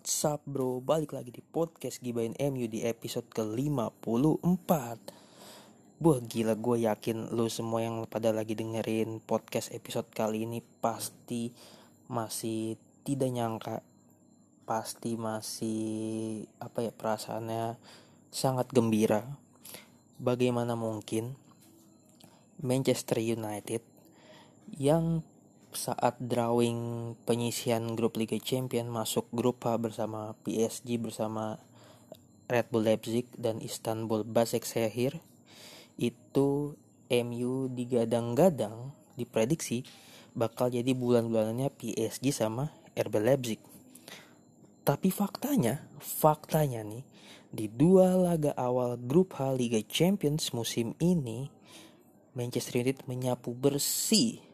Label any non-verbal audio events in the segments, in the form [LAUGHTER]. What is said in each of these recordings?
What's bro, balik lagi di podcast Gibain MU di episode ke-54 Buah gila gue yakin lu semua yang pada lagi dengerin podcast episode kali ini pasti masih tidak nyangka Pasti masih apa ya perasaannya sangat gembira. Bagaimana mungkin Manchester United yang saat drawing penyisian grup Liga Champion masuk grup H bersama PSG bersama Red Bull Leipzig dan Istanbul Basaksehir itu MU digadang-gadang diprediksi bakal jadi bulan-bulanannya PSG sama RB Leipzig. Tapi faktanya, faktanya nih di dua laga awal grup H Liga Champions musim ini Manchester United menyapu bersih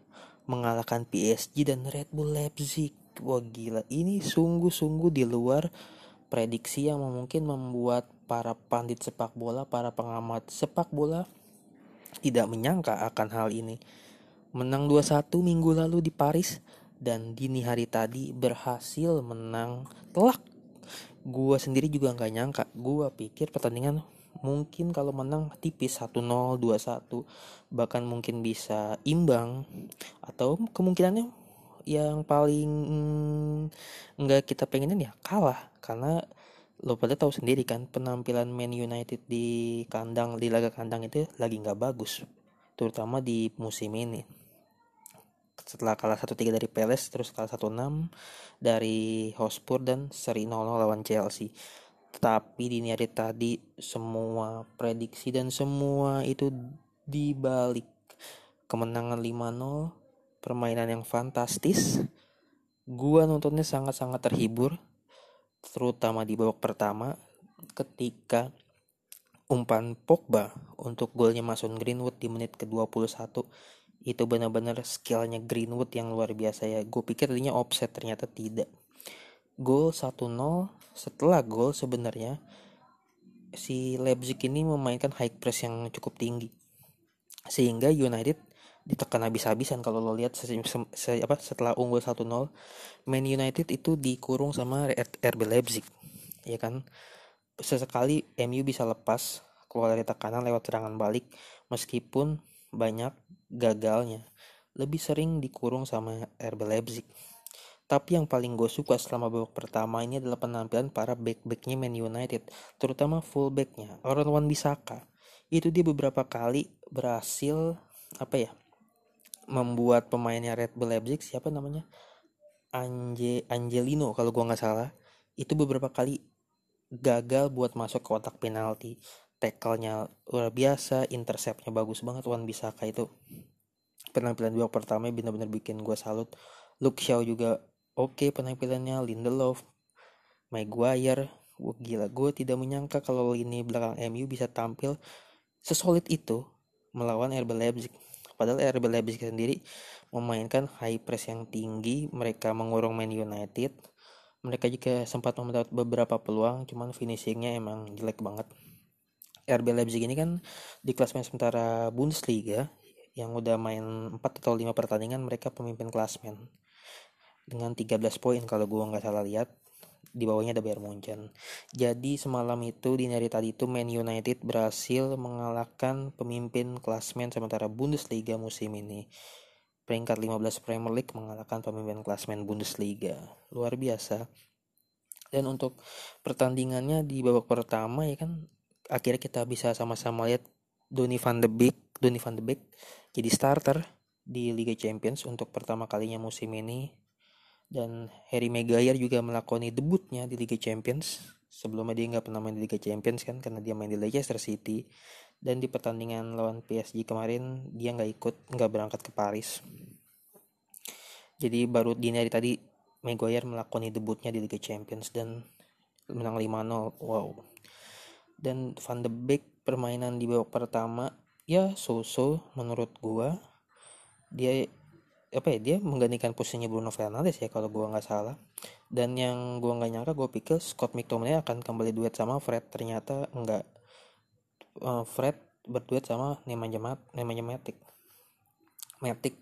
mengalahkan PSG dan Red Bull Leipzig. Wah gila, ini sungguh-sungguh di luar prediksi yang mungkin membuat para pandit sepak bola, para pengamat sepak bola tidak menyangka akan hal ini. Menang 2-1 minggu lalu di Paris dan dini hari tadi berhasil menang telak. Gua sendiri juga nggak nyangka. Gua pikir pertandingan mungkin kalau menang tipis 1-0, 2-1, bahkan mungkin bisa imbang atau kemungkinannya yang paling nggak kita pengenin ya kalah karena lo pada tahu sendiri kan penampilan Man United di kandang di laga kandang itu lagi nggak bagus terutama di musim ini. Setelah kalah 1-3 dari Palace terus kalah 1-6 dari Hotspur dan seri 0-0 lawan Chelsea tapi dini hari tadi semua prediksi dan semua itu dibalik. Kemenangan 5-0 permainan yang fantastis. Gua nontonnya sangat-sangat terhibur terutama di babak pertama ketika umpan Pogba untuk golnya Mason Greenwood di menit ke-21 itu benar-benar skillnya Greenwood yang luar biasa ya. Gue pikir tadinya offset ternyata tidak. Gol 1-0 setelah gol sebenarnya si Leipzig ini memainkan high press yang cukup tinggi. Sehingga United ditekan habis-habisan. Kalau lo lihat apa setelah unggul 1-0 Man United itu dikurung sama RB Leipzig. Ya kan? Sesekali MU bisa lepas keluar dari tekanan lewat serangan balik meskipun banyak gagalnya. Lebih sering dikurung sama RB Leipzig tapi yang paling gue suka selama babak pertama ini adalah penampilan para back-backnya Man United, terutama fullbacknya, Aaron Wan Bisaka. Itu dia beberapa kali berhasil apa ya membuat pemainnya Red Bull Leipzig siapa namanya? Anje Angelino kalau gue nggak salah. Itu beberapa kali gagal buat masuk ke kotak penalti. Tackle-nya luar biasa interceptnya bagus banget Wan Bisaka itu. Penampilan dua pertama benar-benar bikin gue salut. Luke Shaw juga oke okay, penampilannya Lindelof Maguire. Wah gila gue tidak menyangka kalau ini belakang MU bisa tampil sesolid itu melawan RB Leipzig. Padahal RB Leipzig sendiri memainkan high press yang tinggi mereka mengurung Man United. Mereka juga sempat mendapat beberapa peluang cuman finishingnya emang jelek banget. RB Leipzig ini kan di klasmen sementara Bundesliga yang udah main 4 atau 5 pertandingan mereka pemimpin klasmen dengan 13 poin kalau gue nggak salah lihat di bawahnya ada Bayern Munchen. Jadi semalam itu di hari tadi itu Man United berhasil mengalahkan pemimpin klasmen sementara Bundesliga musim ini. Peringkat 15 Premier League mengalahkan pemimpin klasmen Bundesliga. Luar biasa. Dan untuk pertandingannya di babak pertama ya kan akhirnya kita bisa sama-sama lihat Donny van de Beek, Donny van de Beek jadi starter di Liga Champions untuk pertama kalinya musim ini dan Harry Maguire juga melakoni debutnya di Liga Champions. Sebelumnya dia nggak pernah main di Liga Champions kan karena dia main di Leicester City. Dan di pertandingan lawan PSG kemarin dia nggak ikut nggak berangkat ke Paris. Jadi baru dini hari tadi Maguire melakoni debutnya di Liga Champions dan menang 5-0 wow. Dan Van de Beek permainan di babak pertama ya so-so menurut gua. Dia apa ya dia menggantikan posisinya Bruno Fernandes ya kalau gua nggak salah. Dan yang gua nggak nyangka gue pikir Scott McTominay akan kembali duet sama Fred. Ternyata enggak uh, Fred berduet sama Nemanja Mat Nemanja Matic. Matic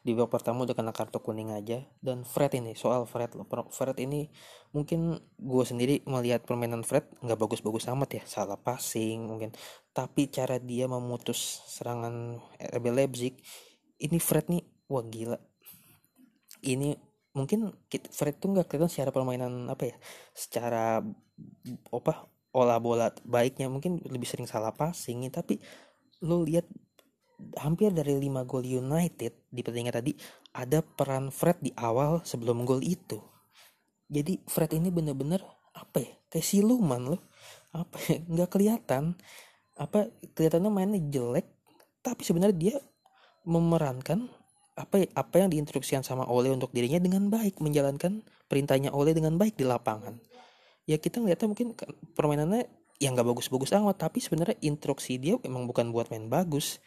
di babak pertama udah kena kartu kuning aja. Dan Fred ini soal Fred loh. Fred ini mungkin gue sendiri melihat permainan Fred nggak bagus-bagus amat ya. Salah passing mungkin. Tapi cara dia memutus serangan RB Leipzig ini Fred nih wah gila. Ini mungkin Fred tuh nggak kelihatan secara permainan apa ya secara apa olah bola baiknya. Mungkin lebih sering salah passing tapi lo lihat hampir dari 5 gol United di pertandingan tadi ada peran Fred di awal sebelum gol itu. Jadi Fred ini bener-bener apa ya kayak siluman loh. Apa ya nggak kelihatan. Apa kelihatannya mainnya jelek tapi sebenarnya dia memerankan apa apa yang diinstruksikan sama Ole untuk dirinya dengan baik menjalankan perintahnya Ole dengan baik di lapangan. Ya kita ngeliatnya mungkin permainannya yang nggak bagus-bagus amat tapi sebenarnya instruksi dia emang bukan buat main bagus.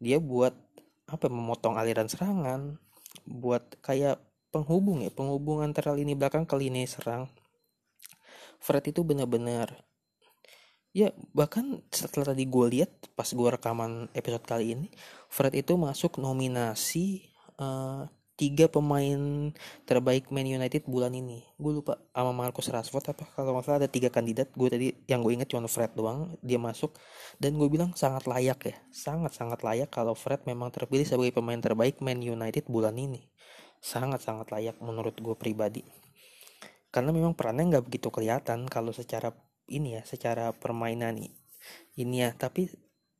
Dia buat apa memotong aliran serangan buat kayak penghubung ya penghubung antara lini belakang ke lini serang. Fred itu benar-benar ya bahkan setelah tadi gue lihat pas gue rekaman episode kali ini Fred itu masuk nominasi uh, tiga pemain terbaik Man United bulan ini. Gue lupa sama Marcus Rashford apa. Kalau nggak salah ada tiga kandidat. Gue tadi yang gue ingat cuma Fred doang dia masuk. Dan gue bilang sangat layak ya. Sangat sangat layak kalau Fred memang terpilih sebagai pemain terbaik Man United bulan ini. Sangat sangat layak menurut gue pribadi. Karena memang perannya nggak begitu kelihatan kalau secara ini ya secara permainan ini ya. Tapi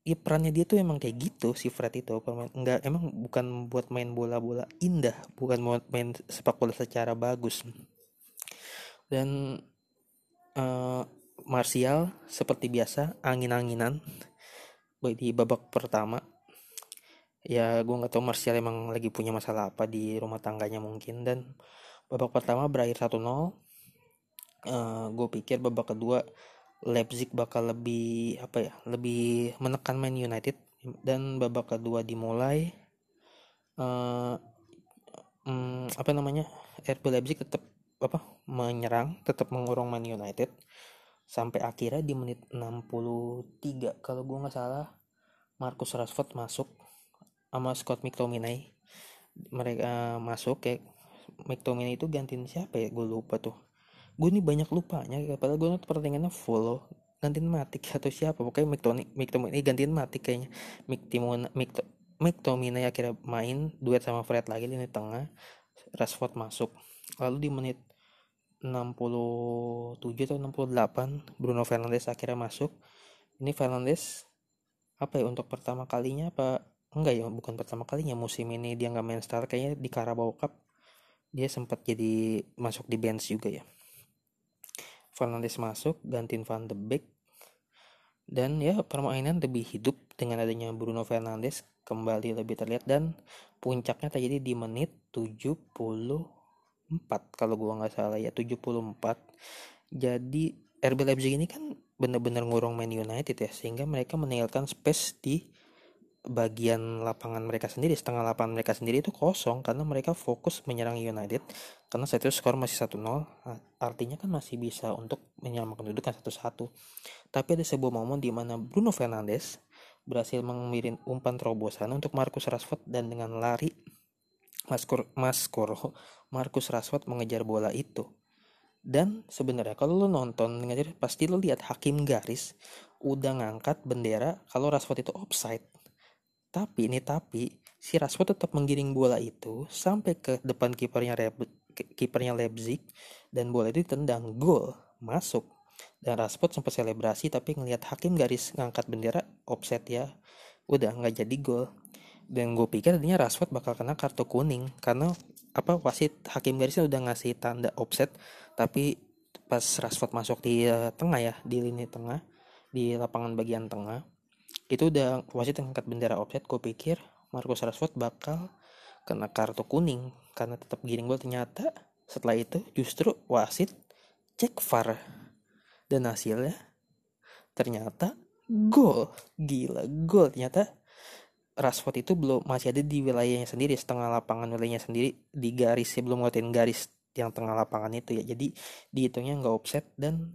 ya perannya dia tuh emang kayak gitu si Fred itu. Pemain enggak emang bukan buat main bola-bola indah bukan buat main sepak bola secara bagus. Dan uh, Martial seperti biasa angin-anginan di babak pertama. Ya gue nggak tahu Martial emang lagi punya masalah apa di rumah tangganya mungkin. Dan babak pertama berakhir 1-0 uh, gue pikir babak kedua Leipzig bakal lebih apa ya lebih menekan Man United. Dan babak kedua dimulai uh, um, apa namanya RB Leipzig tetap apa menyerang tetap mengurung Man United. Sampai akhirnya di menit 63 kalau gue nggak salah Marcus Rashford masuk sama Scott McTominay. Mereka masuk kayak McTominay itu gantiin siapa ya? Gue lupa tuh gue nih banyak lupanya padahal gue nonton pertandingannya full gantiin mati atau siapa pokoknya McTominay McTominay gantiin mati kayaknya. McTominay McTominay akhirnya main duet sama Fred lagi di tengah. Rashford masuk. Lalu di menit 67 atau 68 Bruno Fernandes akhirnya masuk. Ini Fernandes apa ya untuk pertama kalinya apa enggak ya bukan pertama kalinya musim ini dia nggak main start kayaknya di Carabao Cup dia sempat jadi masuk di bench juga ya Fernandes masuk gantiin Van de Beek. Dan ya permainan lebih hidup dengan adanya Bruno Fernandes kembali lebih terlihat dan puncaknya terjadi di menit 74 kalau gua nggak salah ya 74 jadi RB Leipzig ini kan benar-benar ngurung Man United ya sehingga mereka meninggalkan space di bagian lapangan mereka sendiri setengah lapangan mereka sendiri itu kosong karena mereka fokus menyerang United. Karena saat itu skor masih 1-0 artinya kan masih bisa untuk menyamakan kedudukan 1-1 tapi ada sebuah momen di mana Bruno Fernandes berhasil mengirim umpan terobosan untuk Marcus Rashford dan dengan lari Maskor Maskor Marcus Rashford mengejar bola itu. Dan sebenarnya kalau lo nonton pasti lo lihat hakim garis udah ngangkat bendera kalau Rashford itu offside tapi ini tapi si Rashford tetap menggiring bola itu sampai ke depan kipernya kipernya Leipzig dan bola itu tendang gol masuk. Dan Rashford sempat selebrasi tapi ngelihat hakim garis ngangkat bendera offset ya. Udah nggak jadi gol. Dan gue pikir tadinya Rashford bakal kena kartu kuning karena apa wasit hakim garisnya udah ngasih tanda offset. Tapi pas Rashford masuk di uh, tengah ya di lini tengah di lapangan bagian tengah itu udah wasit angkat bendera offset gue pikir Marcus Rashford bakal kena kartu kuning. Karena tetap giring gol ternyata setelah itu justru wasit cek VAR. Dan hasilnya ternyata gol. Gila gol. Ternyata Rashford itu belum masih ada di wilayahnya sendiri setengah lapangan wilayahnya sendiri di garis belum ngeliatin garis yang tengah lapangan itu ya. Jadi dihitungnya nggak offset dan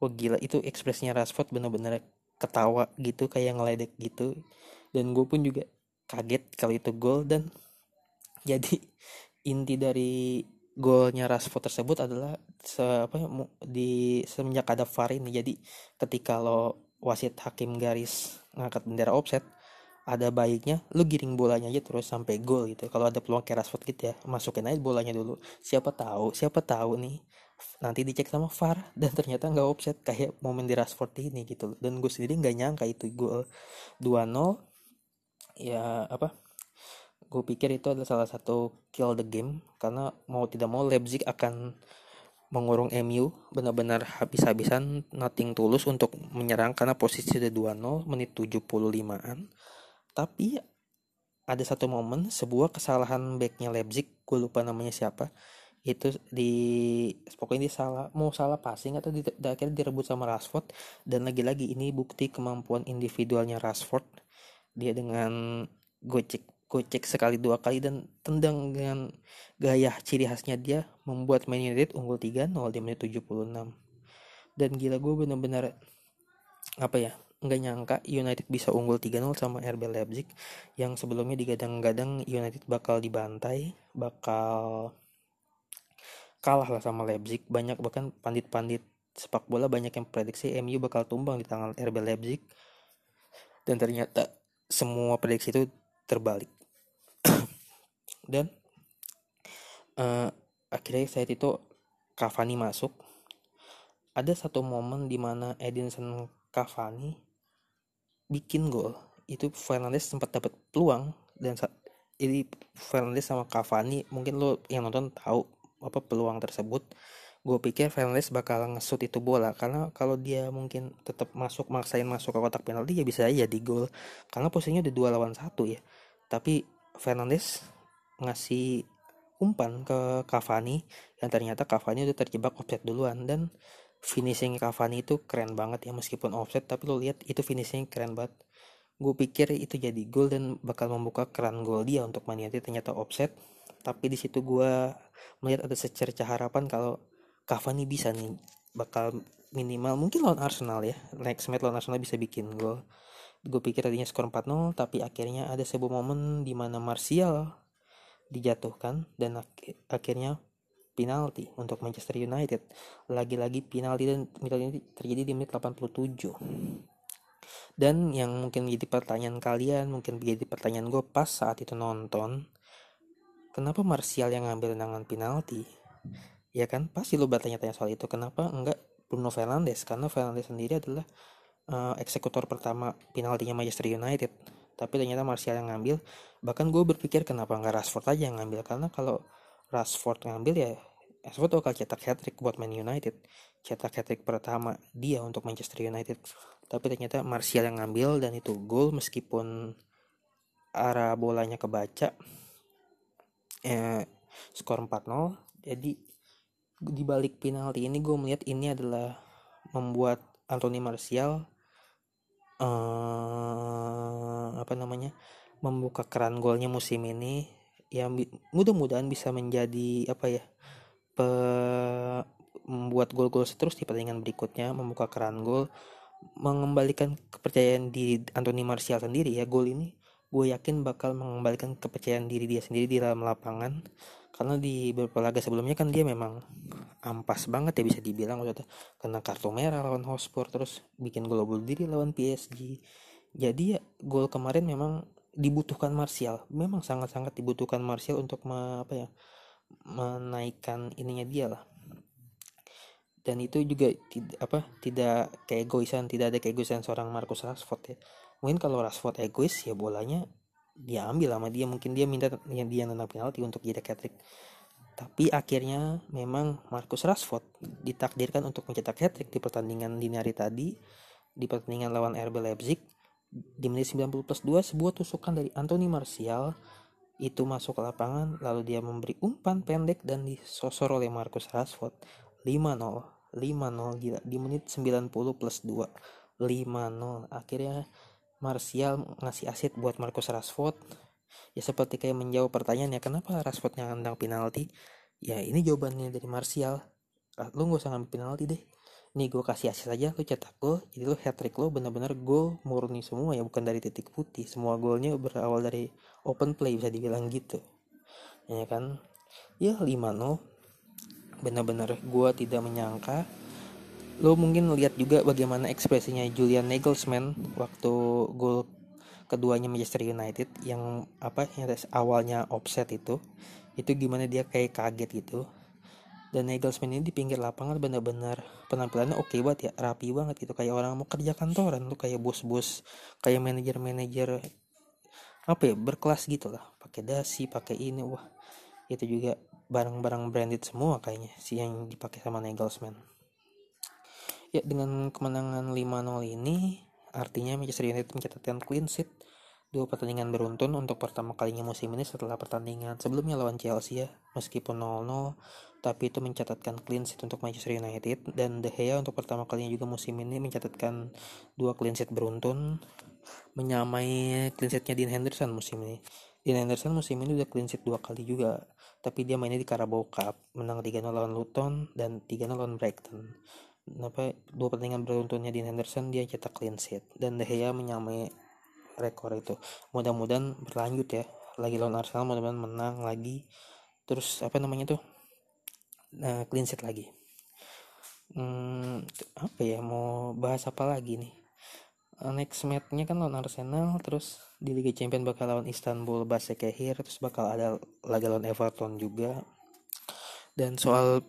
wah gila. Itu ekspresinya Rashford bener-bener ketawa gitu kayak ngeledek gitu. Dan gue pun juga kaget kalau itu gol dan [LAUGHS] jadi inti dari golnya Rashford tersebut adalah se apa ya, di semenjak ada VAR ini. Jadi ketika lo wasit hakim garis ngangkat bendera offset ada baiknya lu giring bolanya aja terus sampai gol gitu. Kalau ada peluang kayak Rashford gitu ya masukin aja bolanya dulu. Siapa tahu siapa tahu nih nanti dicek sama VAR dan ternyata nggak offset kayak momen di Rashford ini gitu dan gue sendiri nggak nyangka itu gol 2-0 ya apa? Gue pikir itu adalah salah satu kill the game karena mau tidak mau Leipzig akan mengurung MU benar-benar habis-habisan nothing tulus untuk menyerang karena posisi sudah 2-0 menit 75-an tapi ada satu momen sebuah kesalahan backnya Leipzig gue lupa namanya siapa itu di pokoknya dia salah mau salah passing atau di, di akhirnya direbut sama Rashford. Dan lagi-lagi ini bukti kemampuan individualnya Rashford. Dia dengan gocek gocek sekali dua kali dan tendang dengan gaya ciri khasnya dia membuat Man United unggul 3-0 di menit 76 dan gila gue bener-bener apa ya nggak nyangka United bisa unggul 3-0 sama RB Leipzig. Yang sebelumnya digadang-gadang United bakal dibantai, bakal kalah lah sama Leipzig. Banyak bahkan pandit-pandit sepak bola banyak yang prediksi MU bakal tumbang di tangan RB Leipzig. Dan ternyata semua prediksi itu terbalik. [COUGHS] Dan uh, akhirnya saat itu Cavani masuk. Ada satu momen di mana Edinson Cavani bikin gol itu Fernandes sempat dapat peluang dan saat ini Fernandes sama Cavani mungkin lo yang nonton tahu apa peluang tersebut gue pikir Fernandes bakal ngesut itu bola. Karena kalau dia mungkin tetap masuk maksain masuk ke kotak penalti ya bisa aja di gol. Karena posisinya udah dua lawan satu ya. Tapi Fernandes ngasih umpan ke Cavani yang ternyata Cavani udah terjebak offset duluan. Dan finishing Cavani itu keren banget ya meskipun offset tapi lo lihat itu finishing keren banget. Gue pikir itu jadi gol dan bakal membuka keran gol dia untuk Man United ternyata offset tapi di situ gue melihat ada secerca harapan kalau Cavani bisa nih bakal minimal mungkin lawan Arsenal ya next match lawan Arsenal bisa bikin gol gue pikir tadinya skor 4-0 tapi akhirnya ada sebuah momen di mana Martial dijatuhkan dan ak akhirnya penalti untuk Manchester United. Lagi-lagi penalti dan penalti terjadi di menit 87. Dan yang mungkin menjadi pertanyaan kalian, mungkin menjadi pertanyaan gue pas saat itu nonton, kenapa Martial yang ngambil tendangan penalti? Ya kan, pasti lo bertanya-tanya soal itu. Kenapa enggak Bruno Fernandes? Karena Fernandes sendiri adalah uh, eksekutor pertama penaltinya Manchester United. Tapi ternyata Martial yang ngambil. Bahkan gue berpikir kenapa enggak Rashford aja yang ngambil. Karena kalau Rashford ngambil ya Rashford bakal cetak hat-trick buat Man United cetak hat-trick pertama dia untuk Manchester United tapi ternyata Martial yang ngambil dan itu gol meskipun arah bolanya kebaca eh, skor 4-0 jadi di balik penalti ini gue melihat ini adalah membuat Anthony Martial eh, apa namanya membuka keran golnya musim ini yang mudah-mudahan bisa menjadi apa ya pe, membuat gol-gol terus di pertandingan berikutnya membuka keran gol mengembalikan kepercayaan di Anthony Martial sendiri ya gol ini gue yakin bakal mengembalikan kepercayaan diri dia sendiri di dalam lapangan. Karena di beberapa laga sebelumnya kan dia memang ampas banget ya bisa dibilang maksudnya kena kartu merah lawan Hotspur terus bikin gol bunuh diri lawan PSG jadi ya gol kemarin memang dibutuhkan Martial. Memang sangat-sangat dibutuhkan Martial untuk me, apa ya menaikkan ininya dia lah. Dan itu juga tidak apa tidak keegoisan tidak ada keegoisan seorang Marcus Rashford ya mungkin kalau Rashford egois ya bolanya dia ambil sama dia. Mungkin dia minta yang dia nendang penalti untuk jadi hat tapi akhirnya memang Marcus Rashford ditakdirkan untuk mencetak hat di pertandingan dini hari tadi di pertandingan lawan RB Leipzig. Di menit 90 plus 2 sebuah tusukan dari Anthony Martial. Itu masuk ke lapangan lalu dia memberi umpan pendek dan disosor oleh Marcus Rashford. 5-0 5-0 gila di menit 90 plus 2 5-0 akhirnya Martial ngasih asit buat Marcus Rashford. Ya seperti kayak menjawab pertanyaan ya kenapa Rashford yang penalti? Ya ini jawabannya dari Martial. Lu gak usah ngambil penalti deh. Nih gue kasih asis aja lu cetak gol. Jadi lu hat trick lu bener-bener gol murni semua ya bukan dari titik putih. Semua golnya berawal dari open play bisa dibilang gitu. Ya kan? Ya 5-0 bener-bener gue tidak menyangka lo mungkin lihat juga bagaimana ekspresinya Julian Nagelsmann waktu gol keduanya Manchester United yang apa yang awalnya offset itu. Itu gimana dia kayak kaget gitu. Dan Nagelsmann ini di pinggir lapangan benar-benar penampilannya oke okay banget ya rapi banget gitu. Kayak orang mau kerja kantoran tuh kayak bos-bos kayak manajer-manajer apa ya berkelas gitu lah. Pakai dasi pakai ini wah. Itu juga barang-barang branded semua kayaknya sih yang dipakai sama Nagelsmann ya dengan kemenangan 5-0 ini artinya Manchester United mencatatkan clean sheet. Dua pertandingan beruntun untuk pertama kalinya musim ini setelah pertandingan sebelumnya lawan Chelsea ya meskipun 0-0 tapi itu mencatatkan clean sheet untuk Manchester United. Dan De Gea untuk pertama kalinya juga musim ini mencatatkan dua clean sheet beruntun menyamai clean sheetnya Dean Henderson musim ini. Dean Henderson musim ini udah clean sheet dua kali juga tapi dia mainnya di Carabao Cup menang 3-0 lawan Luton dan 3-0 lawan Brighton apa dua pertandingan beruntunnya Dean Henderson dia cetak clean sheet. Dan De Gea menyamai rekor itu. Mudah-mudahan berlanjut ya. Lagi lawan Arsenal mudah-mudahan menang lagi. Terus apa namanya tuh? Nah clean sheet lagi. Hmm, apa ya? Mau bahas apa lagi nih? Next matchnya kan lawan Arsenal terus di Liga Champions bakal lawan Istanbul Basaksehir terus bakal ada lagi lawan Everton juga. Dan soal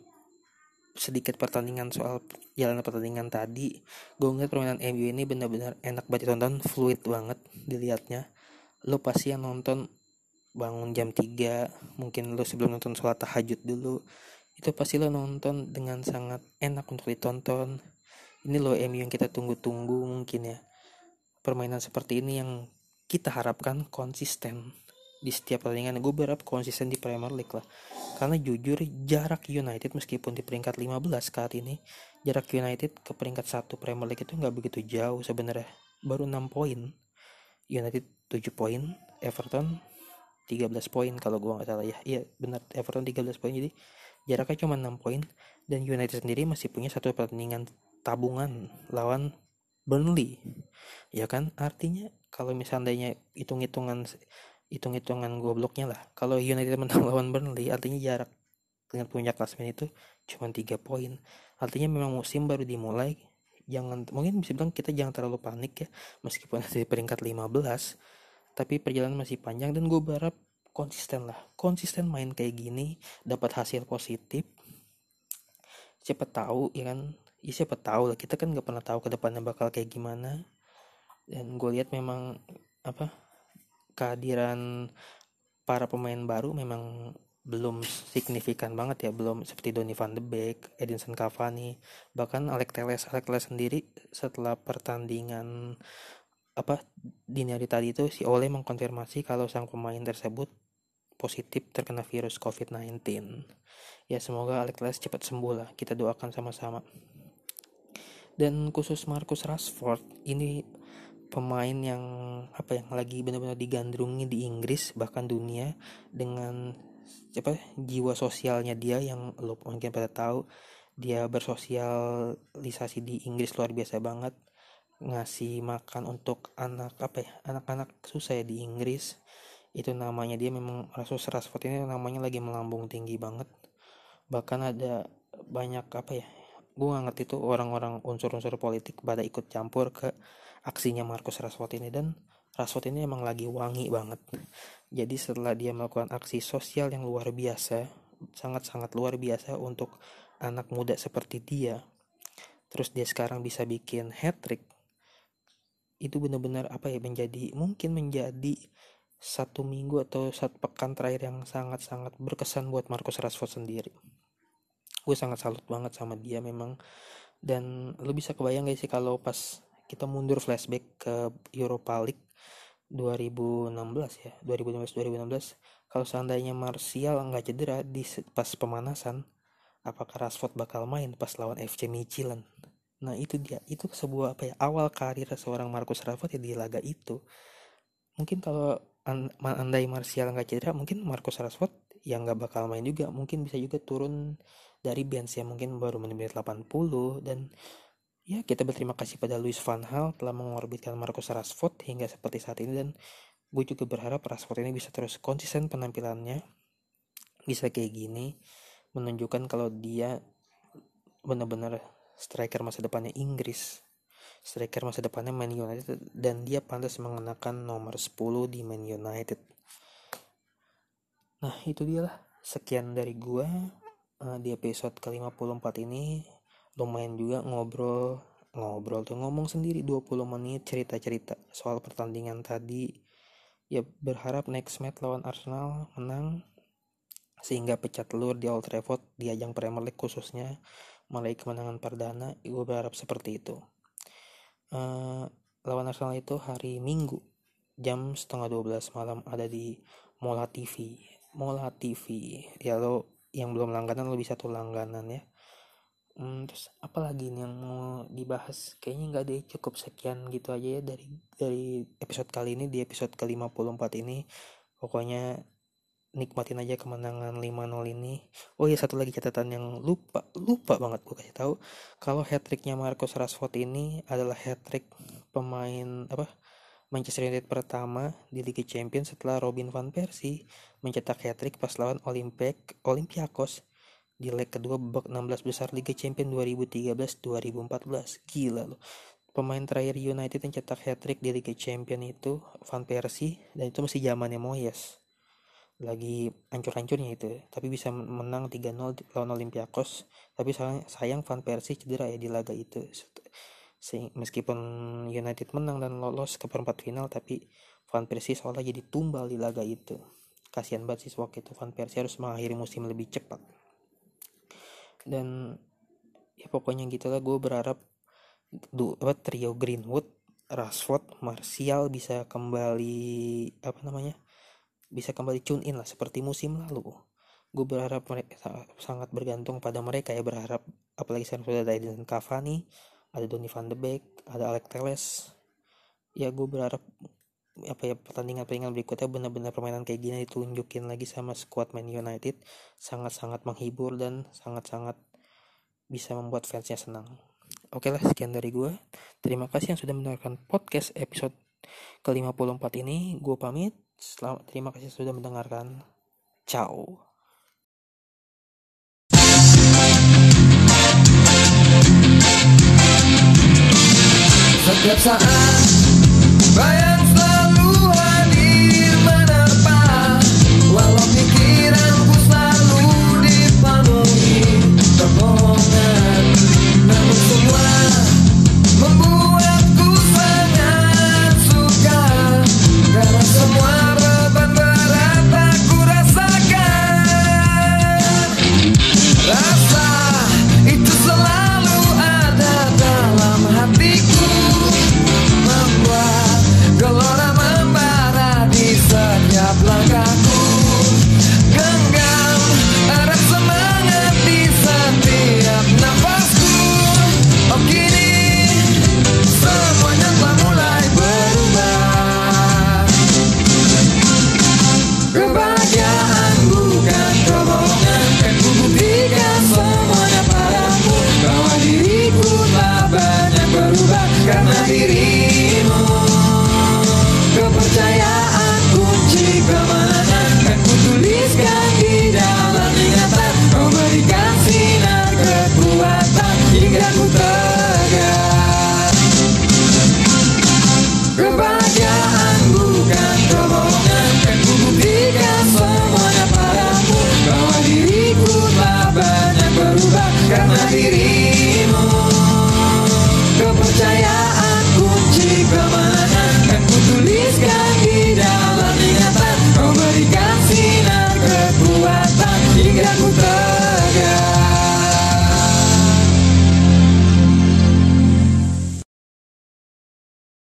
sedikit pertandingan soal jalan pertandingan tadi gue ngeliat permainan MU ini benar-benar enak banget ditonton fluid banget dilihatnya. Lo pasti yang nonton bangun jam 3 mungkin lo sebelum nonton sholat tahajud dulu itu pasti lo nonton dengan sangat enak untuk ditonton. Ini lo MU yang kita tunggu-tunggu mungkin ya. Permainan seperti ini yang kita harapkan konsisten di setiap pertandingan. Gue berharap konsisten di Premier League lah. Karena jujur jarak United meskipun di peringkat 15 saat ini jarak United ke peringkat satu Premier League itu nggak begitu jauh sebenarnya. Baru 6 poin. United 7 poin Everton 13 poin kalau gue nggak salah ya. Iya benar. Everton 13 poin jadi jaraknya cuma 6 poin. Dan United sendiri masih punya satu pertandingan tabungan lawan Burnley. Ya kan? Artinya kalau misalnya hitung-hitungan hitung-hitungan gobloknya lah. Kalau United [LAUGHS] menang lawan Burnley artinya jarak dengan punya klasmen itu cuma tiga poin. Artinya memang musim baru dimulai jangan mungkin bisa bilang kita jangan terlalu panik ya meskipun di peringkat 15 tapi perjalanan masih panjang dan gue berharap konsisten lah. Konsisten main kayak gini dapat hasil positif siapa tahu ya kan? Ya siapa tahu lah kita kan nggak pernah tahu ke depannya bakal kayak gimana. Dan gue lihat memang apa kehadiran para pemain baru memang belum signifikan banget ya belum seperti Donny van de Beek, Edinson Cavani bahkan Alex Teles Alex Teles sendiri setelah pertandingan apa dini hari tadi itu si Ole mengkonfirmasi kalau sang pemain tersebut positif terkena virus COVID-19 ya semoga Alex Teles cepat sembuh lah. Kita doakan sama-sama. Dan khusus Marcus Rashford ini pemain yang apa yang lagi benar-benar digandrungi di Inggris bahkan dunia dengan apa jiwa sosialnya dia yang lo mungkin pada tahu dia bersosialisasi di Inggris luar biasa banget ngasih makan untuk anak apa ya anak-anak susah ya di Inggris. Itu namanya dia memang Rasus Rashford ini namanya lagi melambung tinggi banget. Bahkan ada banyak apa ya gue nggak ngerti tuh orang-orang unsur-unsur politik pada ikut campur ke aksinya Marcus Rashford ini dan Rashford ini emang lagi wangi banget. Jadi setelah dia melakukan aksi sosial yang luar biasa sangat-sangat luar biasa untuk anak muda seperti dia terus dia sekarang bisa bikin hat trick itu benar-benar apa ya menjadi mungkin menjadi satu minggu atau satu pekan terakhir yang sangat-sangat berkesan buat Marcus Rashford sendiri. Gue sangat salut banget sama dia memang. Dan lo bisa kebayang gak sih kalau pas kita mundur flashback ke Europa League 2016 ya 2015 2016 kalau seandainya Martial nggak cedera di pas pemanasan apakah Rashford bakal main pas lawan FC Michelin nah itu dia itu sebuah apa ya awal karir seorang Marcus Rashford ya di laga itu. Mungkin kalau andai Martial nggak cedera mungkin Marcus Rashford yang nggak bakal main juga. Mungkin bisa juga turun dari bench yang mungkin baru menit 80 dan ya kita berterima kasih pada Luis Van Gaal telah mengorbitkan Marcus Rashford hingga seperti saat ini dan gue juga berharap Rashford ini bisa terus konsisten penampilannya. Bisa kayak gini menunjukkan kalau dia benar-benar striker masa depannya Inggris. Striker masa depannya Man United dan dia pantas mengenakan nomor 10 di Man United. Nah itu dia lah. Sekian dari gue. Uh, di episode ke-54 ini lumayan juga ngobrol ngobrol tuh ngomong sendiri 20 menit cerita-cerita soal pertandingan tadi. Ya berharap next match lawan Arsenal menang sehingga pecah telur di Old Trafford di ajang Premier League khususnya mulai kemenangan perdana. Gue berharap seperti itu. Uh, lawan Arsenal itu hari Minggu jam setengah 12 malam ada di Mola TV Mola TV ya lo yang belum langganan lo bisa tuh langganan ya hmm, terus apalagi nih yang mau dibahas? Kayaknya nggak deh cukup sekian gitu aja ya dari dari episode kali ini di episode ke 54 ini. Pokoknya nikmatin aja kemenangan 5-0 ini. Oh iya satu lagi catatan yang lupa lupa banget gue kasih tahu. Kalau hat tricknya Marcus Rashford ini adalah hat trick pemain apa Manchester United pertama di Liga Champions setelah Robin van Persie mencetak hat-trick pas lawan Olympic Olympiakos di leg kedua babak 16 besar Liga Champions 2013-2014. Gila loh. Pemain terakhir United yang cetak hat-trick di Liga Champions itu Van Persie dan itu masih zamannya Moyes. Lagi hancur-hancurnya itu, tapi bisa menang 3-0 lawan Olympiakos. Tapi sayang, sayang Van Persie cedera ya di laga itu meskipun United menang dan lolos ke perempat final tapi Van Persie seolah jadi tumbal di laga itu kasihan banget sih waktu itu Van Persie harus mengakhiri musim lebih cepat dan ya pokoknya gitulah gue berharap du, apa, trio Greenwood Rashford Martial bisa kembali apa namanya bisa kembali tune in lah seperti musim lalu. Gue berharap mereka sangat bergantung pada mereka ya berharap apalagi sekarang sudah ada Edison Cavani ada Donny van de Beek ada Alex Teles ya gue berharap apa ya pertandingan-pertandingan berikutnya benar-benar permainan kayak gini ditunjukin lagi sama squad Man United. Sangat-sangat menghibur dan sangat-sangat bisa membuat fansnya senang. Oke lah sekian dari gue terima kasih yang sudah mendengarkan podcast episode ke-54 ini. Gue pamit. Selamat terima kasih sudah mendengarkan. Ciao. Setiap saat bayang Terbohongan Namun semua